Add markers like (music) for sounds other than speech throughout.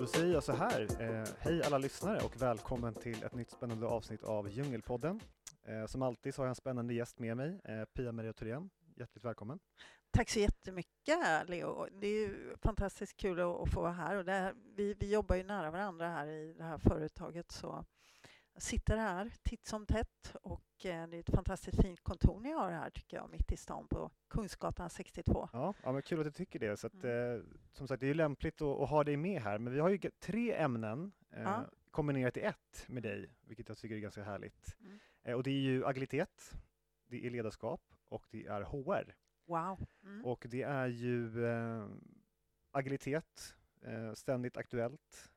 Då säger jag så här, eh, hej alla lyssnare och välkommen till ett nytt spännande avsnitt av Djungelpodden. Eh, som alltid så har jag en spännande gäst med mig, eh, Pia-Maria Thorén. Hjärtligt välkommen. Tack så jättemycket, Leo. Det är ju fantastiskt kul att, att få vara här. Och här, vi, vi jobbar ju nära varandra här i det här företaget, så sitter här titt som tätt och eh, det är ett fantastiskt fint kontor ni har här, tycker jag, mitt i stan på Kungsgatan 62. Ja, ja men kul att du tycker det. Så att, eh, som sagt, det är lämpligt att, att, ha dig med här, men vi har ju tre ämnen eh, ja. kombinerat i ett med dig, vilket jag tycker är ganska härligt. Mm. Eh, och det är ju agilitet, det är ledarskap och det är HR. Wow. Mm. Och det är ju eh, agilitet, ständigt aktuellt,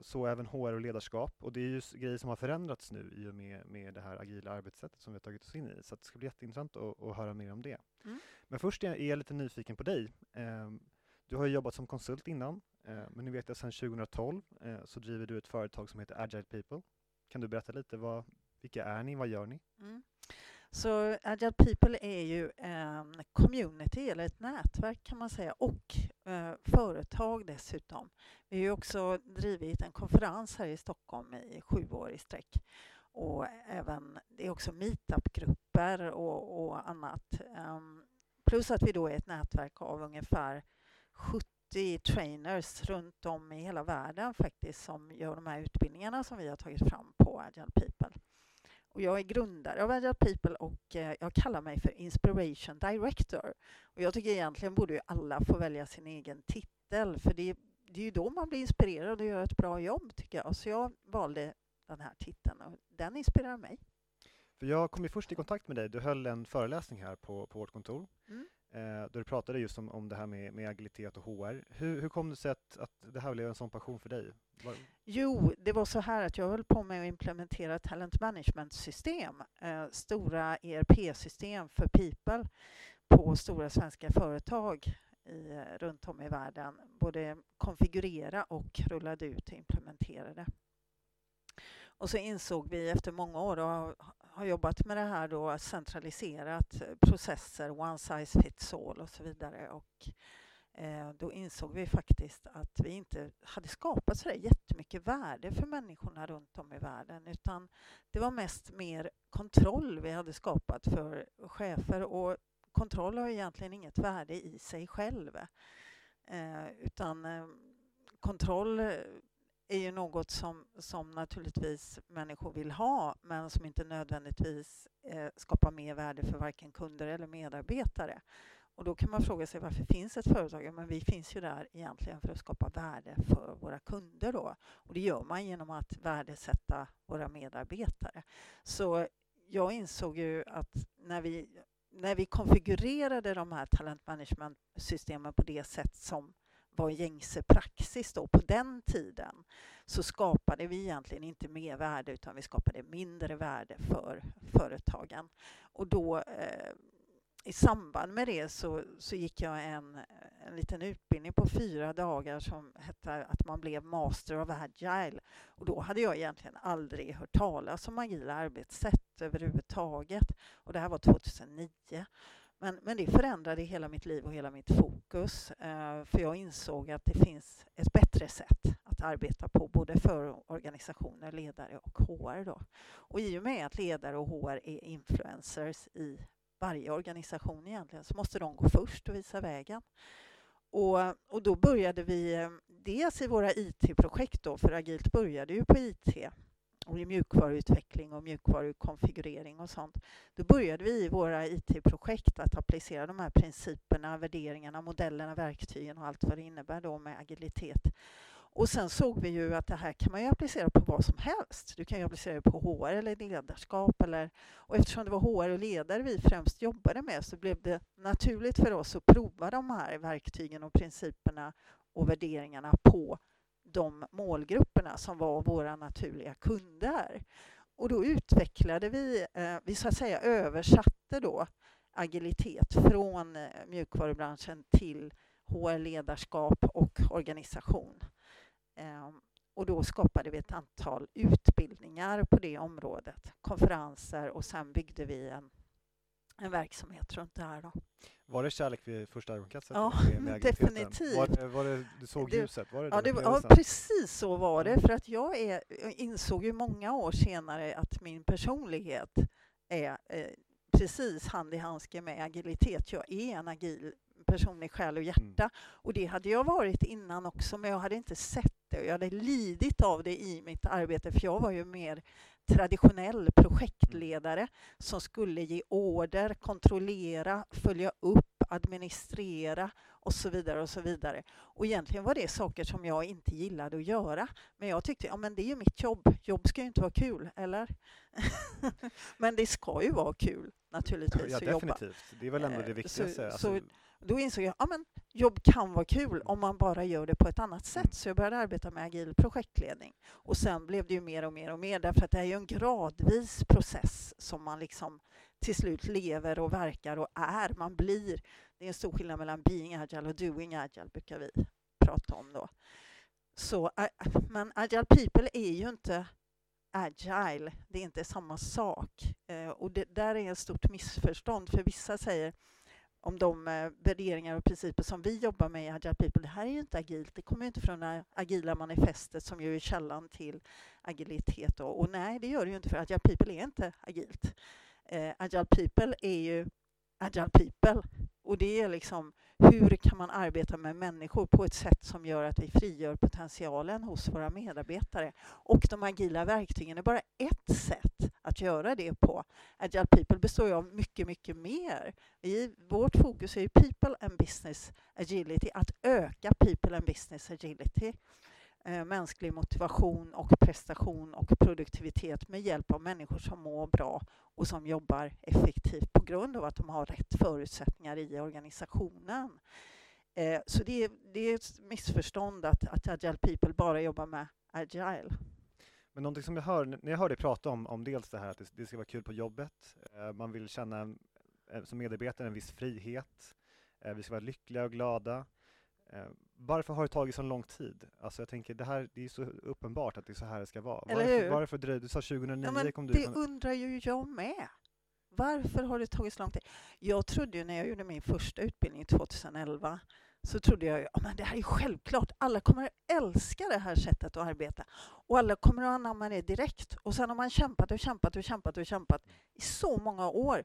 så även HR och ledarskap. Och det är ju grejer som har förändrats nu i och med, med det här agila arbetssättet som vi har tagit oss in i. Så det ska bli jätteintressant att, att höra mer om det. Mm. Men först är jag lite nyfiken på dig. Ehm, du har jobbat som konsult innan, eh, men nu vet jag sedan 2012 eh, så driver du ett företag som heter Agile People. Kan du berätta lite, vad, vilka är ni, vad gör ni? Mm. Så Agile People är ju en community, eller ett nätverk kan man säga, och eh, företag dessutom. Vi har ju också drivit en konferens här i Stockholm i sju år i sträck. Och även, det är också meetupgrupper och, och annat. Um, plus att vi då är ett nätverk av ungefär 70 trainers runt om i hela världen faktiskt som gör de här utbildningarna som vi har tagit fram på Agile People. Och jag är grundare av Agile People och eh, jag kallar mig för Inspiration Director. Och jag tycker egentligen borde ju alla få välja sin egen titel för det, det är ju då man blir inspirerad och gör ett bra jobb tycker jag. Så jag valde den här titeln och den inspirerar mig. För jag kom ju först i kontakt med dig. Du höll en föreläsning här på, på vårt kontor. Mm. Eh, då du pratade just om, om det här med, med agilitet och HR. Hur, hur kom det sig att, att det här blev en sån passion för dig? Var... Jo, det var så här att jag höll på med att implementera talent management-system, eh, stora ERP-system för people på stora svenska företag i, eh, runt om i världen. Både konfigurera och rullade ut och implementerade. Och så insåg vi efter många år av har jobbat med det här då centraliserat eh, processer, one size fits all och så vidare. Och eh, då insåg vi faktiskt att vi inte hade skapat så jättemycket värde för människorna runt om i världen utan det var mest mer kontroll vi hade skapat för chefer och kontroll har egentligen inget värde i sig själv eh, utan eh, kontroll är ju något som, som naturligtvis människor vill ha men som inte nödvändigtvis eh, skapar mer värde för varken kunder eller medarbetare. Och då kan man fråga sig varför finns ett företag? Ja, men vi finns ju där egentligen för att skapa värde för våra kunder. Då. Och det gör man genom att värdesätta våra medarbetare. Så jag insåg ju att när vi, när vi konfigurerade de här talent management-systemen på det sätt som var gängse praxis då på den tiden så skapade vi egentligen inte mer värde utan vi skapade mindre värde för företagen. Och då eh, i samband med det så, så gick jag en, en liten utbildning på fyra dagar som hette att man blev Master of Agile. Och då hade jag egentligen aldrig hört talas om agila arbetssätt överhuvudtaget. Och det här var 2009. Men, men det förändrade hela mitt liv och hela mitt fokus. Eh, för jag insåg att det finns ett bättre sätt att arbeta på, både för organisationer, ledare och HR. Då. Och i och med att ledare och HR är influencers i varje organisation egentligen, så måste de gå först och visa vägen. Och, och då började vi eh, dels i våra IT-projekt, då, för Agilt började ju på IT, och i mjukvaruutveckling och mjukvarukonfigurering och sånt. Då började vi i våra IT-projekt att applicera de här principerna, värderingarna, modellerna, verktygen och allt vad det innebär då med agilitet. Och sen såg vi ju att det här kan man ju applicera på vad som helst. Du kan ju applicera det på HR eller ledarskap. Eller, och eftersom det var HR och ledare vi främst jobbade med så blev det naturligt för oss att prova de här verktygen och principerna och värderingarna på de målgrupperna som var våra naturliga kunder. Och då utvecklade vi, eh, vi så att säga översatte då agilitet från eh, mjukvarubranschen till HR-ledarskap och organisation. Eh, och då skapade vi ett antal utbildningar på det området, konferenser och sen byggde vi en, en verksamhet runt det här. Då. Var det kärlek vid första ögonkastet? Ja, definitivt. Var det, var det, du såg ljuset? Var det Ja, det, var- ja, precis så var det. För att jag, är, jag insåg ju många år senare att min personlighet är eh, precis hand i handske med agilitet. Jag är en agil person i själ och hjärta. Och det hade jag varit innan också, men jag hade inte sett det. Jag hade lidit av det i mitt arbete, för jag var ju mer traditionell projektledare som skulle ge order, kontrollera, följa upp, administrera och så vidare och så vidare. Och egentligen var det saker som jag inte gillade att göra. Men jag tyckte, ja men det är ju mitt jobb. Jobb ska ju inte vara kul, eller? (laughs) men det ska ju vara kul naturligtvis Ja, att definitivt. Det är väl ändå Eh, det så- viktigaste. alltså, så- Då insåg jag, ja men jobb kan vara kul om man bara gör det på ett annat sätt. Så jag började arbeta med agil projektledning. Och sen blev det ju mer och mer och mer därför att det är ju en gradvis process som man liksom till slut lever och verkar och är. Man blir. Det är en stor skillnad mellan being agile och doing agile brukar vi prata om då. Så, men agile people är ju inte agile, det är inte samma sak. Eh, och det där är ett stort missförstånd, för vissa säger om de eh, värderingar och principer som vi jobbar med i Agile People, det här är ju inte agilt, det kommer ju inte från det agila manifestet som ju är källan till agilitet. Och, och nej, det gör det ju inte, för Agile People är inte agilt. Eh, Agile People är ju Agile People. Och det är liksom, hur kan man arbeta med människor på ett sätt som gör att vi frigör potentialen hos våra medarbetare? Och de agila verktygen är bara ett sätt att göra det på. Agile People består ju av mycket, mycket mer. Vi, vårt fokus är ju People and Business Agility, att öka People and Business Agility. Eh, mänsklig motivation och prestation och produktivitet med hjälp av människor som mår bra och som jobbar effektivt på grund av att de har rätt förutsättningar i organisationen. Eh, så det är, det är ett missförstånd att, att Agile People bara jobbar med Agile. Men någonting som jag hör, när jag hör dig prata om, om dels det här att det, ska vara kul på jobbet, eh, man vill känna eh, som medarbetare en viss frihet, eh, vi ska vara lyckliga och glada. Eh, varför har det tagit så lång tid? Alltså jag tänker, det här det är så uppenbart att det är så här det ska vara. Eller varför, hur? varför dröjde Du sa 2009 Ja, men kom du det från... undrar ju jag med. Varför har det tagit så lång tid? Jag trodde ju när jag gjorde min första utbildning 2011 så trodde jag ju men det här är självklart. Alla kommer att älska det här sättet att arbeta och alla kommer att anamma det direkt. Och sen har man kämpat och kämpat och kämpat och kämpat i så många år.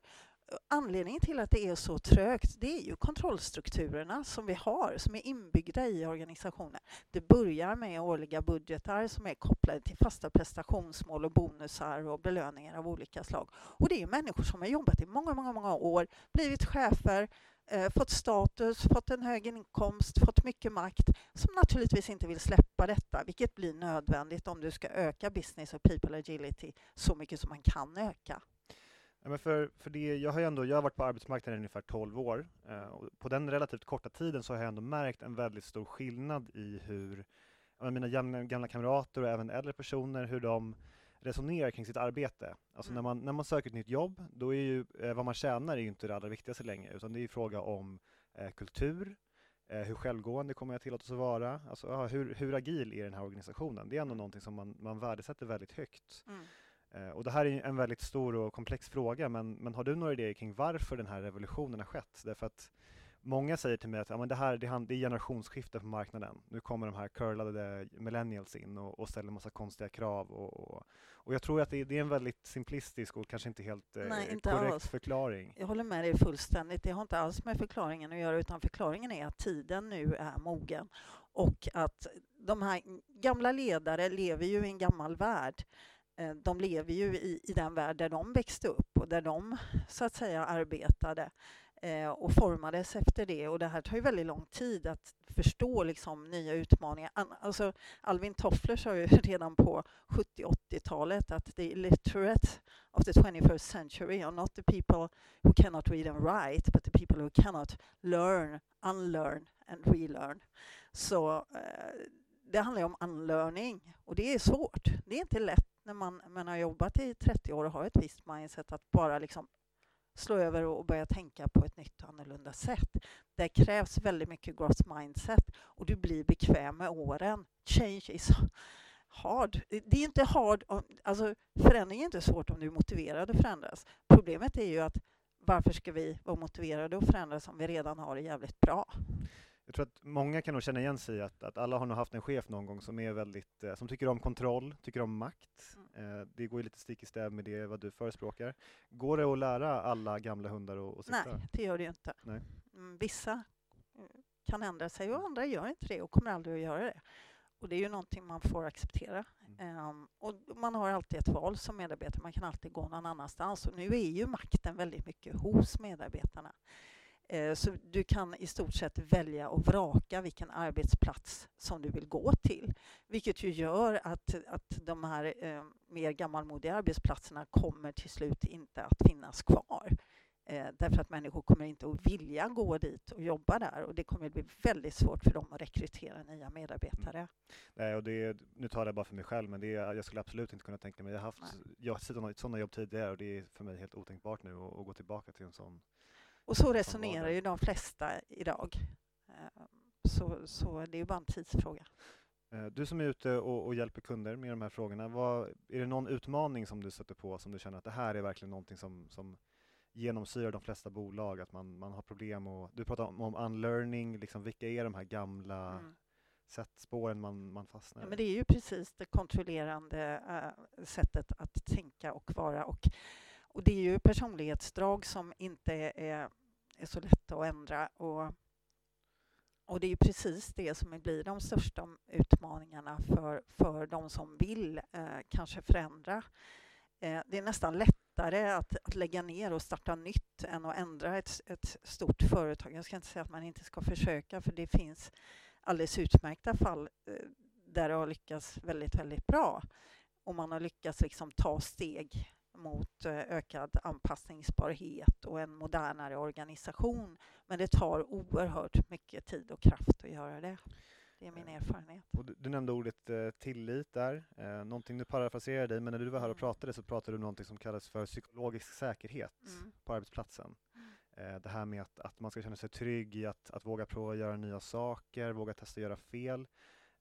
Anledningen till att det är så trögt det är ju kontrollstrukturerna som vi har, som är inbyggda i organisationen. Det börjar med årliga budgetar som är kopplade till fasta prestationsmål och bonusar och belöningar av olika slag. Och det är människor som har jobbat i många, många, många år, blivit chefer, eh, fått status, fått en hög inkomst, fått mycket makt, som naturligtvis inte vill släppa detta, vilket blir nödvändigt om du ska öka business och people agility så mycket som man kan öka. Ja, men för, för det, jag har ändå, jag har varit på arbetsmarknaden i ungefär 12 år eh, och på den relativt korta tiden så har jag ändå märkt en väldigt stor skillnad i hur mina gamla, gamla kamrater och även äldre personer, hur de resonerar kring sitt arbete. Alltså Mm. när, man, när man söker ett nytt jobb, då är ju eh, vad man tjänar är inte det allra viktigaste längre, utan det är ju fråga om eh, kultur, eh, hur självgående kommer jag tillåtas att vara, alltså, ja, hur, hur agil är den här organisationen? Det är ändå någonting som man, man värdesätter väldigt högt. Eh, Och det här är en väldigt stor och komplex fråga, men, men har du några idéer kring varför den här revolutionen har skett? Därför att många säger till mig att ja, men det här det är generationsskifte på marknaden. Nu kommer de här curlade millennials in och, och ställer massa konstiga krav. Och, och, och jag tror att det, det är en väldigt simplistisk och kanske inte helt eh, Nej, inte korrekt alls. förklaring. Jag håller med dig fullständigt. Det har inte alls med förklaringen att göra, utan förklaringen är att tiden nu är mogen och att de här gamla ledare lever ju i en gammal värld. Eh, de lever ju i, i den värld där de växte upp och där de så att säga arbetade eh, och formades efter det. Och det här tar ju väldigt lång tid att förstå liksom nya utmaningar. An- Alltså, Alvin Toffler sa ju (laughs) redan på 70-80-talet att the illiterate of the 21st century are not the people who cannot read and write, but the people who cannot learn, unlearn and relearn. Så eh, det handlar ju om unlearning och det är svårt. Det är inte lätt när man, man har jobbat i 30 år och har ett visst mindset att bara liksom slå över och börja tänka på ett nytt och annorlunda sätt. Det krävs väldigt mycket growth mindset och du blir bekväm med åren. Change is hard. Det är inte hard, alltså förändring är inte svårt om du är motiverad att förändras. Problemet är ju att varför ska vi vara motiverade att förändras om vi redan har det jävligt bra? Jag tror att många kan nog känna igen sig i att, att alla har nog haft en chef någon gång som är väldigt, eh, som tycker om kontroll, tycker om makt. Mm. Eh, det går ju lite stick i stäv med det vad du förespråkar. Går det att lära alla gamla hundar att, sitta? Nej, det gör det ju inte. Nej. Mm, Vissa eh, kan ändra sig och andra gör inte det och kommer aldrig att göra det. Och det är ju någonting man får acceptera. Mm. Ehm, och man har alltid ett val som medarbetare, man kan alltid gå någon annanstans. Och nu är ju makten väldigt mycket hos medarbetarna. Eh, så du kan i stort sett välja och vraka vilken arbetsplats som du vill gå till. Vilket ju gör att, att de här eh, mer gammalmodiga arbetsplatserna kommer till slut inte att finnas kvar. Eh, därför att människor kommer inte att vilja gå dit och jobba där och det kommer att bli väldigt svårt för dem att rekrytera nya medarbetare. Nej, och det är, nu talar jag bara för mig själv, men det är, jag skulle absolut inte kunna tänka mig, jag har haft Nej. jag har sådana, sådana jobb tidigare och det är för mig helt otänkbart nu att, att gå tillbaka till en sån. Och så resonerar ju de flesta idag. Eh, Så, så det är ju bara en tidsfråga. Eh, Du som är ute och, och hjälper kunder med de här frågorna, vad, är det någon utmaning som du stöter på som du känner att det här är verkligen någonting som, som genomsyrar de flesta bolag, att man, man har problem och du pratar om, om unlearning, liksom, vilka är de här gamla Mm. sättspåren man, man fastnar Ja, i? men det är ju precis det kontrollerande eh, sättet att tänka och vara. Och, och det är ju personlighetsdrag som inte är, är så lätta att ändra. Och, och det är ju precis det som blir de största utmaningarna för, för de som vill eh, kanske förändra. Eh, det är nästan lättare att, att lägga ner och starta nytt än att ändra ett, ett stort företag. Jag ska inte säga att man inte ska försöka, för det finns alldeles utmärkta fall eh, där det har lyckats väldigt, väldigt bra. Och man har lyckats liksom ta steg mot eh, ökad anpassningsbarhet och en modernare organisation. Men det tar oerhört mycket tid och kraft att göra det. Det är min erfarenhet. Och du, du nämnde ordet eh, tillit där, eh, någonting, nu parafraserar dig, men när du var här och Mm. pratade så pratade du om någonting som kallas för psykologisk säkerhet Mm. på arbetsplatsen. Eh, det här med att, att man ska känna sig trygg i att, att våga prova att göra nya saker, våga testa att göra fel.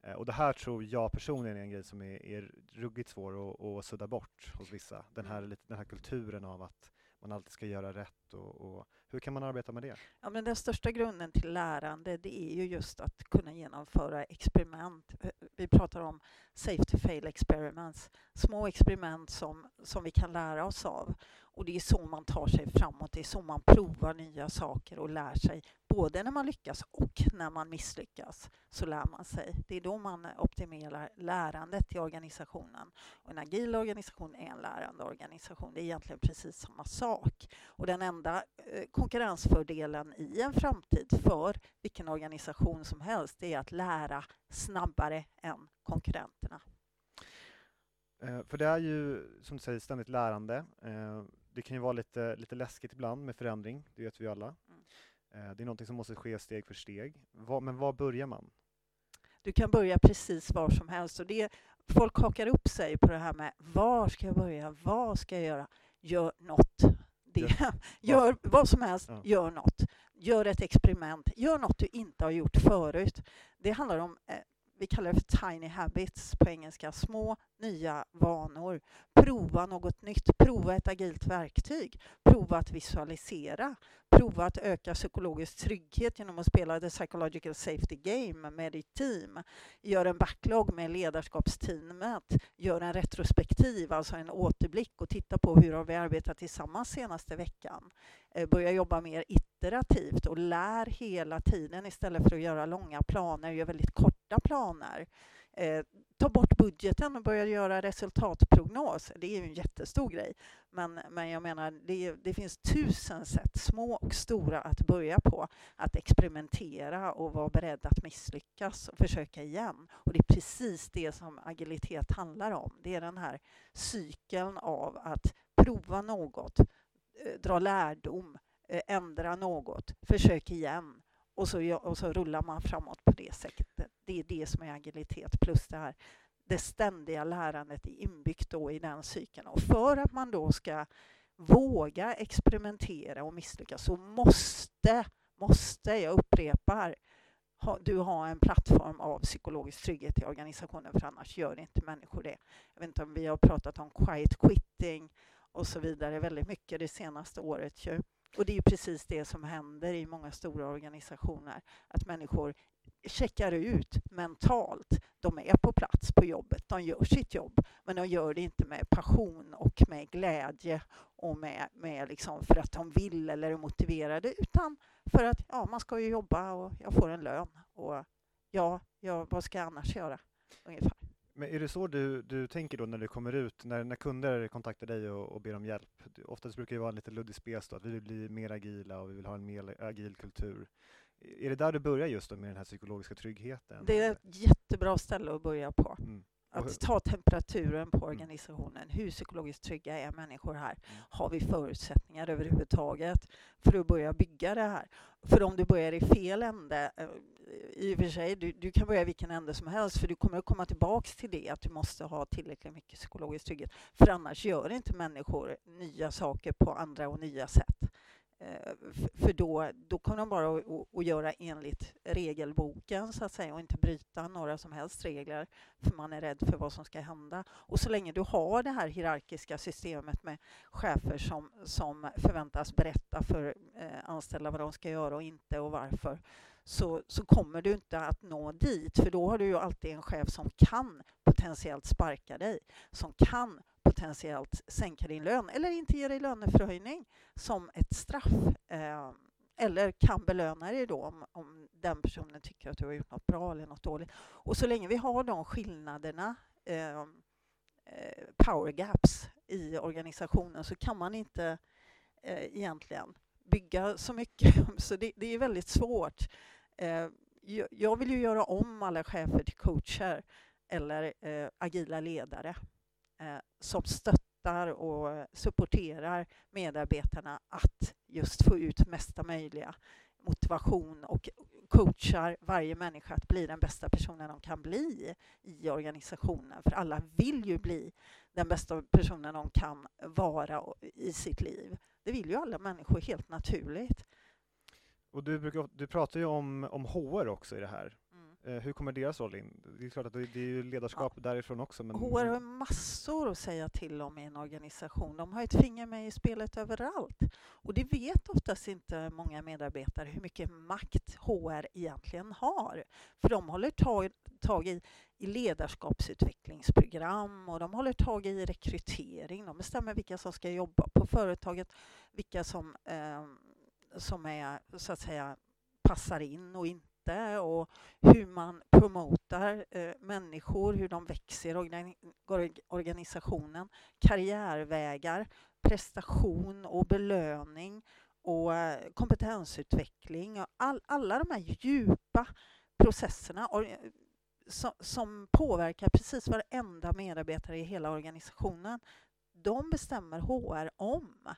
Eh, och det här tror jag personligen är en grej som är, är ruggigt svår att, att sudda bort hos vissa. Den här, Mm. den här kulturen av att man alltid ska göra rätt. Och, och hur kan man arbeta med det? Ja, men den största grunden till lärande det är ju just att kunna genomföra experiment. Eh, Vi pratar om safe to fail experiments. Små experiment som, som vi kan lära oss av. Och det är så man tar sig framåt. Det är så man provar nya saker och lär sig. Både när man lyckas och när man misslyckas så lär man sig. Det är då man optimerar lärandet i organisationen. Och en agil organisation är en lärande organisation. Det är egentligen precis samma sak. Och den enda eh, konkurrensfördelen i en framtid för vilken organisation som helst det är att lära snabbare än konkurrenterna. Eh, för det är ju, som du säger, ständigt lärande. Eh, det kan ju vara lite, lite läskigt ibland med förändring, det vet vi ju alla. Eh, det är någonting som måste ske steg för steg. Men var börjar man? Du kan börja precis var som helst. Och det, folk hakar upp sig på det här med var ska jag börja, vad ska jag göra? Gör något. Det, (laughs) gör vad som helst, Ja. gör något. Gör ett experiment, gör något du inte har gjort förut. Det handlar om, eh, vi kallar det för tiny habits på engelska, små nya vanor. Prova något nytt, prova ett agilt verktyg, prova att visualisera, prova att öka psykologisk trygghet genom att spela the psychological safety game med ditt team. Gör en backlog med ledarskapsteamet. Gör en retrospektiv, alltså en återblick och titta på hur har vi arbetat tillsammans senaste veckan. Eh, börja jobba mer iterativt och lär hela tiden istället för att göra långa planer. Gör väldigt korta planer. Eh, ta bort budgeten och börja göra resultatprognos. Det är ju en jättestor grej. Men, men jag menar, det, det finns tusen sätt, små och stora, att börja på. Att experimentera och vara beredd att misslyckas och försöka igen. Och det är precis det som agilitet handlar om. Det är den här cykeln av att prova något, eh, dra lärdom, eh, ändra något, försök igen. Och så, och så rullar man framåt på det sättet. Det är det som är agilitet plus det här det ständiga lärandet är inbyggt då i den cykeln. Och för att man då ska våga experimentera och misslyckas så måste, måste, jag upprepar, ha, du ha en plattform av psykologisk trygghet i organisationen för annars gör inte människor det. Jag vet inte om vi har pratat om quiet quitting och så vidare väldigt mycket det senaste året. Ju. Och det är ju precis det som händer i många stora organisationer, att människor checkar ut mentalt. De är på plats på jobbet, de gör sitt jobb, men de gör det inte med passion och med glädje och med, med liksom för att de vill eller är motiverade, utan för att ja, man ska ju jobba och jag får en lön. Och ja, ja vad ska jag annars göra? Ungefär. Men är det så du, du tänker då när du kommer ut, när, när kunder kontaktar dig och, och ber om hjälp? Oftast brukar det vara en lite luddig spes då, att vi vill bli mer agila och vi vill ha en mer agil kultur. Är det där du börjar just med den här psykologiska tryggheten? Det är ett jättebra ställe att börja på. Mm. Att ta temperaturen på mm. organisationen. Hur psykologiskt trygga är människor här? Mm. Har vi förutsättningar överhuvudtaget för att börja bygga det här? För om du börjar i fel ände, eh, i och för sig, du, du kan börja i vilken ände som helst, för du kommer att komma tillbaks till det, att du måste ha tillräckligt mycket psykologisk trygghet. För annars gör inte människor nya saker på andra och nya sätt. Eh, för då, då kommer de bara att göra enligt regelboken så att säga och inte bryta några som helst regler för man är rädd för vad som ska hända. Och så länge du har det här hierarkiska systemet med chefer som, som förväntas berätta för eh, anställda vad de ska göra och inte och varför så, så kommer du inte att nå dit för då har du ju alltid en chef som kan potentiellt sparka dig, som kan potentiellt sänka din lön eller inte ge dig löneförhöjning som ett straff. Eh, eller kan belöna dig då om, om den personen tycker att du har gjort något bra eller något dåligt. Och så länge vi har de skillnaderna, eh, eh power gaps i organisationen, så kan man inte eh, egentligen bygga så mycket. (laughs) Så det, det är väldigt svårt. Eh, jag vill ju göra om alla chefer till coacher eller eh, agila ledare Eh, som stöttar och supporterar medarbetarna att just få ut mesta möjliga motivation och coachar varje människa att bli den bästa personen de kan bli i organisationen. För alla vill ju bli den bästa personen de kan vara i sitt liv. Det vill ju alla människor helt naturligt. Och du, brukar, du pratar ju om, om HR också i det här. Eh, hur kommer deras roll in? Det är klart att det är ju ledarskap ja. därifrån också. Men... HR har massor att säga till om i en organisation. De har ett finger med i spelet överallt. Och det vet oftast inte många medarbetare hur mycket makt HR egentligen har. För de håller tag, tag i, i ledarskapsutvecklingsprogram och de håller tag i rekrytering. De bestämmer vilka som ska jobba på företaget, vilka som, eh, som är, så att säga, passar in och inte inte och hur man promotar eh, människor, hur de växer i organisationen, karriärvägar, prestation och belöning och eh, kompetensutveckling. Och all, alla de här djupa processerna och, eh, som, som påverkar precis varenda medarbetare i hela organisationen, de bestämmer HR om.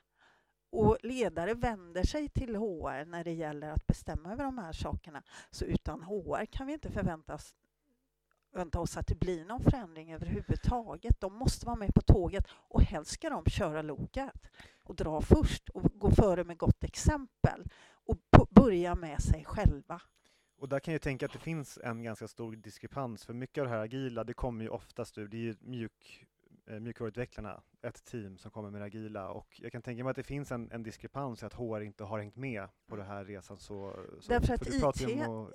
Och ledare vänder sig till HR när det gäller att bestämma över de här sakerna. Så utan HR kan vi inte förväntas vänta oss att det blir någon förändring överhuvudtaget. De måste vara med på tåget och helst ska de köra loket och dra först och gå före med gott exempel och börja med sig själva. Och där kan jag tänka att det finns en ganska stor diskrepans, för mycket av det här agila, det kommer ju oftast ur, det är ju mjuk eh, mjukvaruutvecklarna, ett team som kommer med agila. Och jag kan tänka mig att det finns en, en diskrepans i att HR inte har hängt med på den här resan så... så Därför att IT,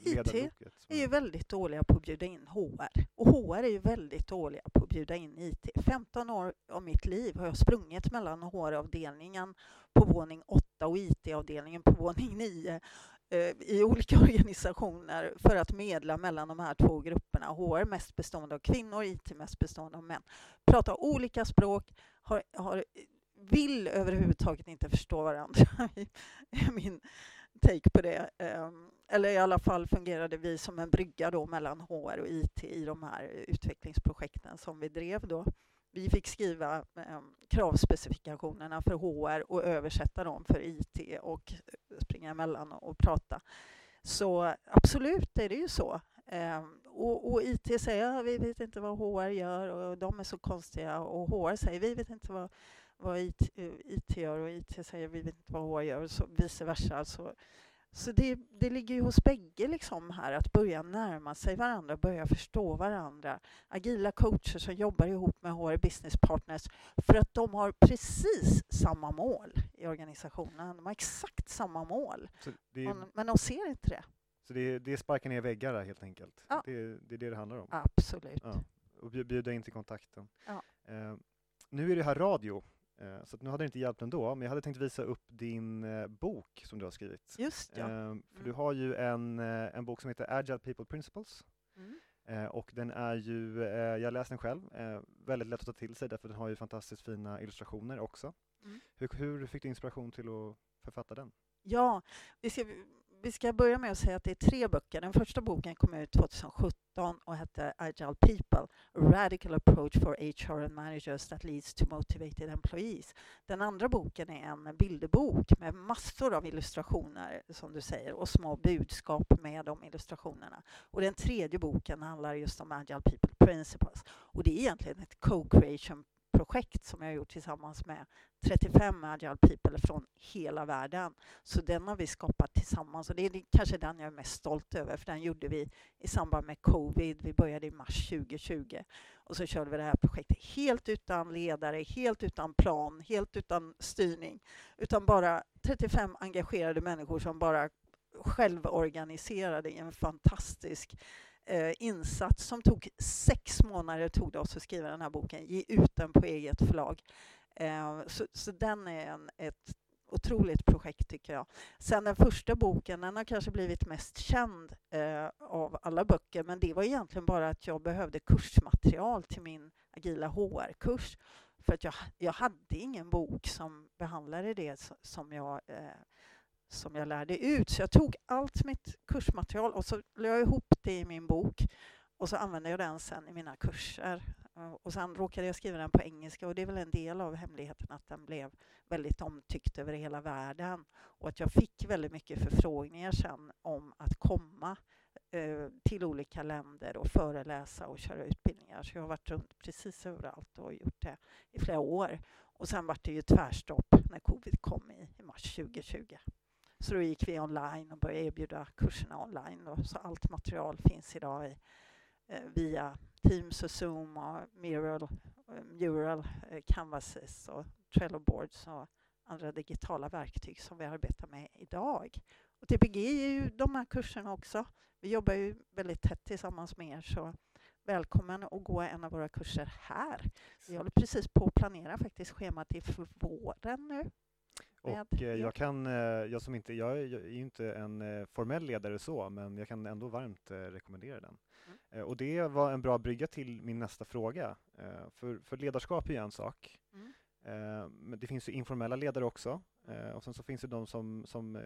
IT är ju väldigt dåliga på att bjuda in HR och HR är ju väldigt dåliga på att bjuda in IT. 15 år av mitt liv har jag sprungit mellan HR-avdelningen på våning 8 och IT-avdelningen på våning 9 Eh, Eh, i olika (laughs) organisationer för att medla mellan de här två grupperna. HR mest bestående av kvinnor, IT mest bestående av män. Pratar olika språk, har, har, vill överhuvudtaget inte förstå varandra. (laughs) är min take på det. Ehm, eller i alla fall fungerade vi som en brygga då mellan HR och IT i de här utvecklingsprojekten som vi drev då. Vi fick skriva eh, kravspecifikationerna för HR och översätta dem för IT och springa emellan och prata. Så absolut är det ju så. Eh, och, och, IT säger att vi vet inte vad HR gör och de är så konstiga och HR säger vi vet inte vad, vad IT, eh, IT gör och IT säger vi vet inte vad HR gör och så vice versa. Alltså, så det, det ligger ju hos bägge liksom här att börja närma sig varandra, börja förstå varandra. Agila coacher som jobbar ihop med HR business partners för att de har precis samma mål i organisationen. De har exakt samma mål, är, men de ser inte det. Så det är, det är sparka ner väggar där, helt enkelt? Ja. Det, det är det det handlar om? Absolut. Ja. Och bjuda in till kontakten. Ja. Eh, nu är det här radio, så nu hade det inte hjälpt ändå, men jag hade tänkt visa upp din eh, bok som du har skrivit. Just ja. Eh, för Mm. du har ju en, eh, en bok som heter Agile People Principles. Mm. Eh, och den är ju, eh, jag läste den själv, eh, väldigt lätt att ta till sig därför den har ju fantastiskt fina illustrationer också. Mm. Hur, hur fick du inspiration till att författa den? Ja, vi ska, vi vi ska börja med att säga att det är tre böcker. Den första boken kom ut 2017 och hette Agile People, A Radical Approach for HR and Managers that leads to motivated employees. Den andra boken är en bilderbok med massor av illustrationer, som du säger, och små budskap med de illustrationerna. Och den tredje boken handlar just om Agile People Principles. Och det är egentligen ett co-creation projekt som jag har gjort tillsammans med 35 Agile People från hela världen. Så den har vi skapat tillsammans och det är kanske den jag är mest stolt över för den gjorde vi i samband med covid. Vi började i mars 2020 och så körde vi det här projektet helt utan ledare, helt utan plan, helt utan styrning, utan bara 35 engagerade människor som bara självorganiserade i en fantastisk Eh, insats som tog sex månader tog det oss att skriva den här boken, ge ut den på eget förlag. Eh, så, så den är en, ett otroligt projekt tycker jag. Sen den första boken, den har kanske blivit mest känd eh, av alla böcker, men det var egentligen bara att jag behövde kursmaterial till min agila HR-kurs. För att jag, jag hade ingen bok som behandlade det som jag eh, som jag lärde ut. Så jag tog allt mitt kursmaterial och så la jag ihop det i min bok och så använde jag den sen i mina kurser. Och sen råkade jag skriva den på engelska och det är väl en del av hemligheten att den blev väldigt omtyckt över hela världen och att jag fick väldigt mycket förfrågningar sen om att komma eh, till olika länder och föreläsa och köra utbildningar. Så jag har varit runt precis överallt och gjort det i flera år. Och sen var det ju tvärstopp när covid kom i, i mars 2020. Så då gick vi online och började erbjuda kurserna online. Då. Så allt material finns idag i, eh, via Teams och Zoom och Mural, eh, Mural eh, Canvases och Trello Boards och andra digitala verktyg som vi arbetar med idag. Och TPG är ju de här kurserna också. Vi jobbar ju väldigt tätt tillsammans med er så välkommen att gå en av våra kurser här. Vi håller precis på att planera faktiskt schemat inför våren nu. Och eh, jag kan, eh, jag som inte, jag är ju inte en eh, formell ledare så, men jag kan ändå varmt rekommendera den. Mm. Och det var en bra brygga till min nästa fråga. För, för ledarskap är ju en sak. Mm. Men det finns ju informella ledare också. Och sen så finns det de som, som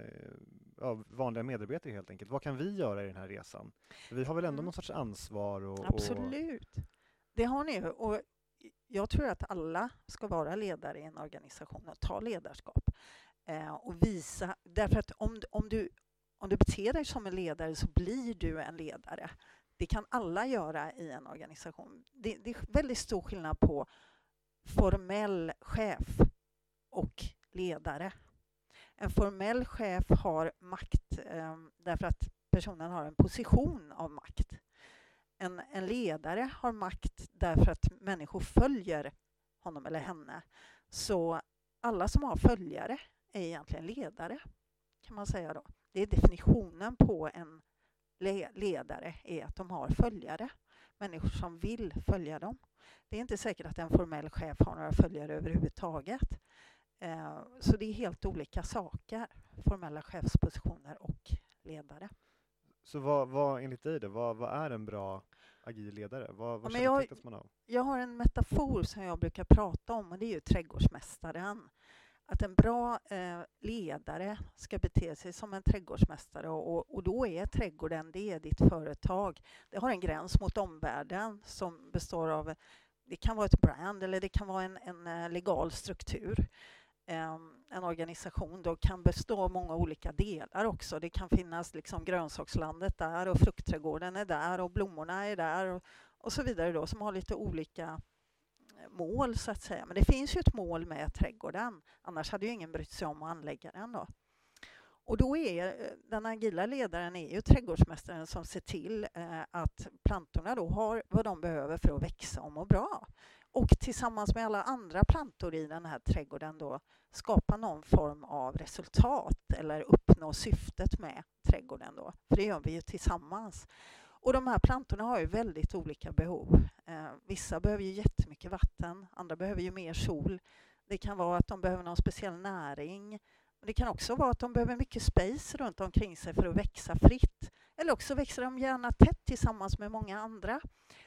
ja, vanliga medarbetare helt enkelt. Vad kan vi göra i den här resan? Vi har väl ändå mm. någon sorts ansvar? Och, Absolut. Och... Det har ni. Och jag tror att alla ska vara ledare i en organisation och ta ledarskap. Eh, och visa, därför att om, om, du, om du beter dig som en ledare så blir du en ledare. Det kan alla göra i en organisation. Det, det är väldigt stor skillnad på formell chef och ledare. En formell chef har makt eh, därför att personen har en position av makt en, en ledare har makt därför att människor följer honom eller henne. Så alla som har följare är egentligen ledare, kan man säga då. Det är definitionen på en ledare, är att de har följare. Människor som vill följa dem. Det är inte säkert att en formell chef har några följare överhuvudtaget. Eh, så det är helt olika saker, formella chefspositioner och ledare. Så vad, vad enligt dig då, vad, vad är en bra agil ledare? Vad, vad ja, jag, man av? Jag har en metafor som jag brukar prata om och det är ju trädgårdsmästaren. Att en bra eh, ledare ska bete sig som en trädgårdsmästare och, och, och, då är trädgården, det är ditt företag. Det har en gräns mot omvärlden som består av, det kan vara ett brand eller det kan vara en, en eh, legal struktur. En organisation då kan bestå av många olika delar också. Det kan finnas liksom grönsakslandet där och fruktträdgården är där och blommorna är där och, och så vidare då som har lite olika eh, mål så att säga. Men det finns ju ett mål med trädgården. Annars hade ju ingen brytt sig om att anlägga den då. Och då är eh, den agila ledaren är ju trädgårdsmästaren som ser till eh, att plantorna då har vad de behöver för att växa och må bra och tillsammans med alla andra plantor i den här trädgården då skapa någon form av resultat eller uppnå syftet med trädgården då. För det gör vi ju tillsammans. Och de här plantorna har ju väldigt olika behov. Eh, vissa behöver ju jättemycket vatten, andra behöver ju mer sol. Det kan vara att de behöver någon speciell näring. Det kan också vara att de behöver mycket space runt omkring sig för att växa fritt. Eller också växer de gärna tätt tillsammans med många andra.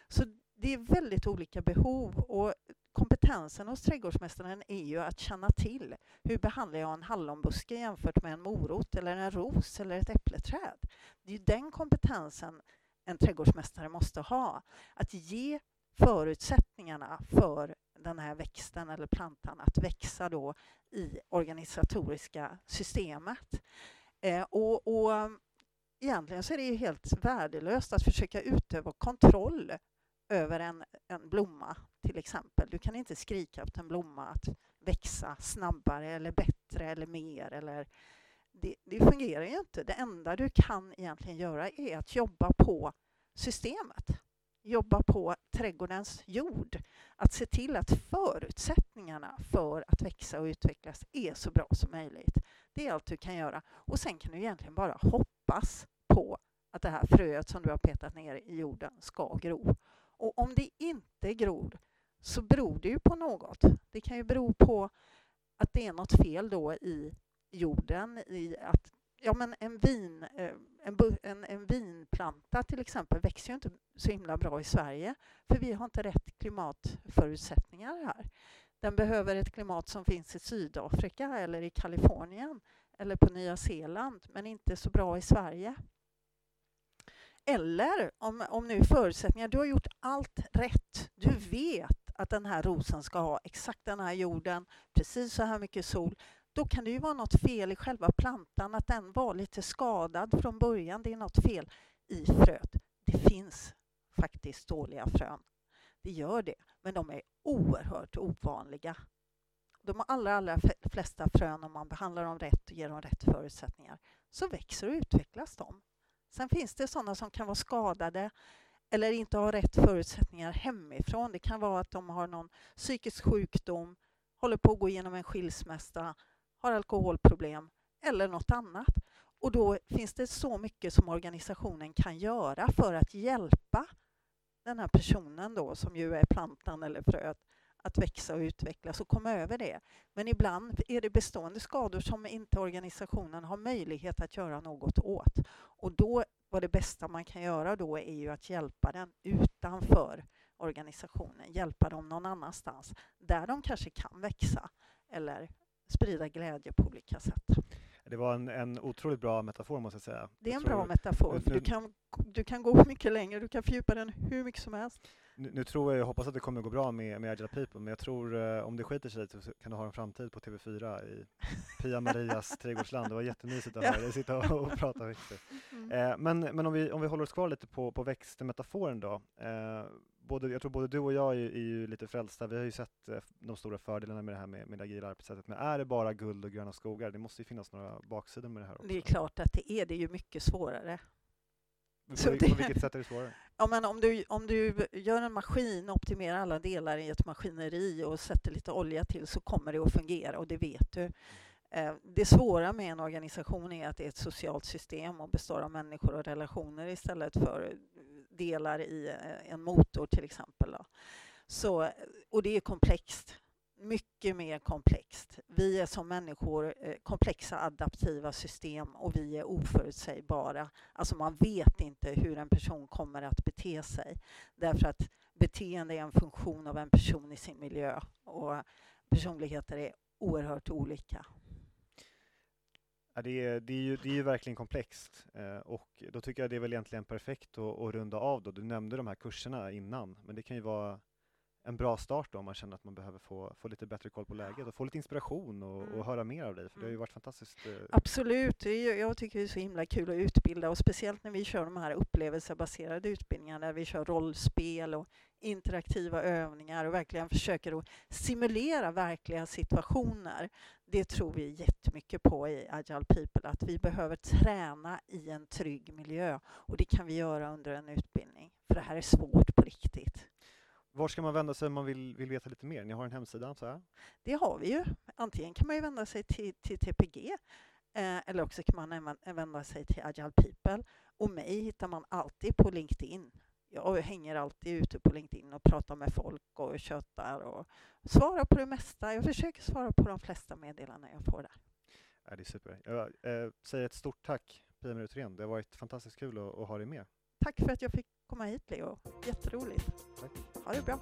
Så det är väldigt olika behov och kompetensen hos trädgårdsmästaren är ju att känna till hur behandlar jag en hallonbuske jämfört med en morot eller en ros eller ett äppleträd. Det är den kompetensen en trädgårdsmästare måste ha. Att ge förutsättningarna för den här växten eller plantan att växa då i organisatoriska systemet. Eh, och, och egentligen så är det ju helt värdelöst att försöka utöva kontroll över en, en blomma till exempel. Du kan inte skrika åt en blomma att växa snabbare eller bättre eller mer. Eller det, det fungerar ju inte. Det enda du kan egentligen göra är att jobba på systemet. Jobba på trädgårdens jord. Att se till att förutsättningarna för att växa och utvecklas är så bra som möjligt. Det är allt du kan göra. Och sen kan du egentligen bara hoppas på att det här fröet som du har petat ner i jorden ska gro. Och om det inte gror så beror det ju på något. Det kan ju bero på att det är något fel då i jorden, i att ja, men en, vin, eh, en, en, en, vinplanta till exempel växer ju inte så himla bra i Sverige för vi har inte rätt klimatförutsättningar här. Den behöver ett klimat som finns i Sydafrika eller i Kalifornien eller på Nya Zeeland men inte så bra i Sverige. Eller om, om nu förutsättningar, du har gjort allt rätt. Du vet att den här rosen ska ha exakt den här jorden, precis så här mycket sol. Då kan det ju vara något fel i själva plantan, att den var lite skadad från början. Det är något fel i fröet. Det finns faktiskt dåliga frön. Det gör det, men de är oerhört ovanliga. De allra, allra flesta frön, om man behandlar dem rätt och ger dem rätt förutsättningar, så växer och utvecklas de. Sen finns det sådana som kan vara skadade eller inte har rätt förutsättningar hemifrån. Det kan vara att de har någon psykisk sjukdom, håller på att gå igenom en skilsmässa, har alkoholproblem eller något annat. Och då finns det så mycket som organisationen kan göra för att hjälpa den här personen då, som ju är plantan eller fröet, att växa och utvecklas och komma över det. Men ibland är det bestående skador som inte organisationen har möjlighet att göra något åt. Och då, var det bästa man kan göra då är ju att hjälpa den utanför organisationen, hjälpa dem någon annanstans där de kanske kan växa eller sprida glädje på olika sätt. Det var en, en otroligt bra metafor måste jag säga. Det är en bra metafor, för du kan, du kan gå (laughs) mycket längre, du kan fördjupa den hur mycket som helst. Nu, nu tror jag, jag hoppas att det kommer gå bra med, med Agile People, men jag tror eh, om det skiter sig så kan du ha en framtid på TV4 i Pia (laughs) Marias trädgårdsland. Det var jättemysigt att höra dig sitta och, och prata växter. Mm. Eh, men men om, vi, om vi håller oss kvar lite på, på växtmetaforen då. Eh, både, jag tror både du och jag är, är ju lite frälsta. Vi har ju sett eh, de stora fördelarna med det här med, med det agila arbetssättet. Men är det bara guld och gröna skogar? Det måste ju finnas några baksidor med det här också. Det är klart att det är. Det är ju mycket svårare. På, på, på vilket sätt är det svårare? Ja, men om, du, om du gör en maskin, optimerar alla delar i ett maskineri och sätter lite olja till så kommer det att fungera och det vet du. Eh, det svåra med en organisation är att det är ett socialt system och består av människor och relationer istället för delar i eh, en motor till exempel. Så, och det är komplext mycket mer komplext. Vi är som människor eh, komplexa adaptiva system och vi är oförutsägbara. Alltså man vet inte hur en person kommer att bete sig därför att beteende är en funktion av en person i sin miljö och personligheter är oerhört olika. Ja, det, är, det, är ju, det är ju verkligen komplext eh, och då tycker jag det är väl egentligen perfekt att, att runda av. Då. Du nämnde de här kurserna innan, men det kan ju vara en bra start då, om man känner att man behöver få, få lite bättre koll på läget och få lite inspiration och, mm. och höra mer av dig, för det har ju mm. varit fantastiskt. Eh... Absolut, jag tycker det är så himla kul att utbilda och speciellt när vi kör de här upplevelsebaserade utbildningarna där vi kör rollspel och interaktiva övningar och verkligen försöker att simulera verkliga situationer. Det tror vi jättemycket på i Agile People, att vi behöver träna i en trygg miljö och det kan vi göra under en utbildning, för det här är svårt på riktigt. Var ska man vända sig om man vill, vill veta lite mer? Ni har en hemsida antar jag? Det har vi ju. Antingen kan man ju vända sig till, till TPG eh, eller också kan man vända sig till Agile People. Och mig hittar man alltid på LinkedIn. Jag hänger alltid ute på LinkedIn och pratar med folk och tjötar och svarar på det mesta. Jag försöker svara på de flesta meddelanden jag får där. Ja, det är super. Jag eh, säger ett stort tack Pia Merutren. Det har varit fantastiskt kul att, att ha dig med. Tack för att jag fick komma hit Leo. Jätteroligt. Tack. Ha det bra.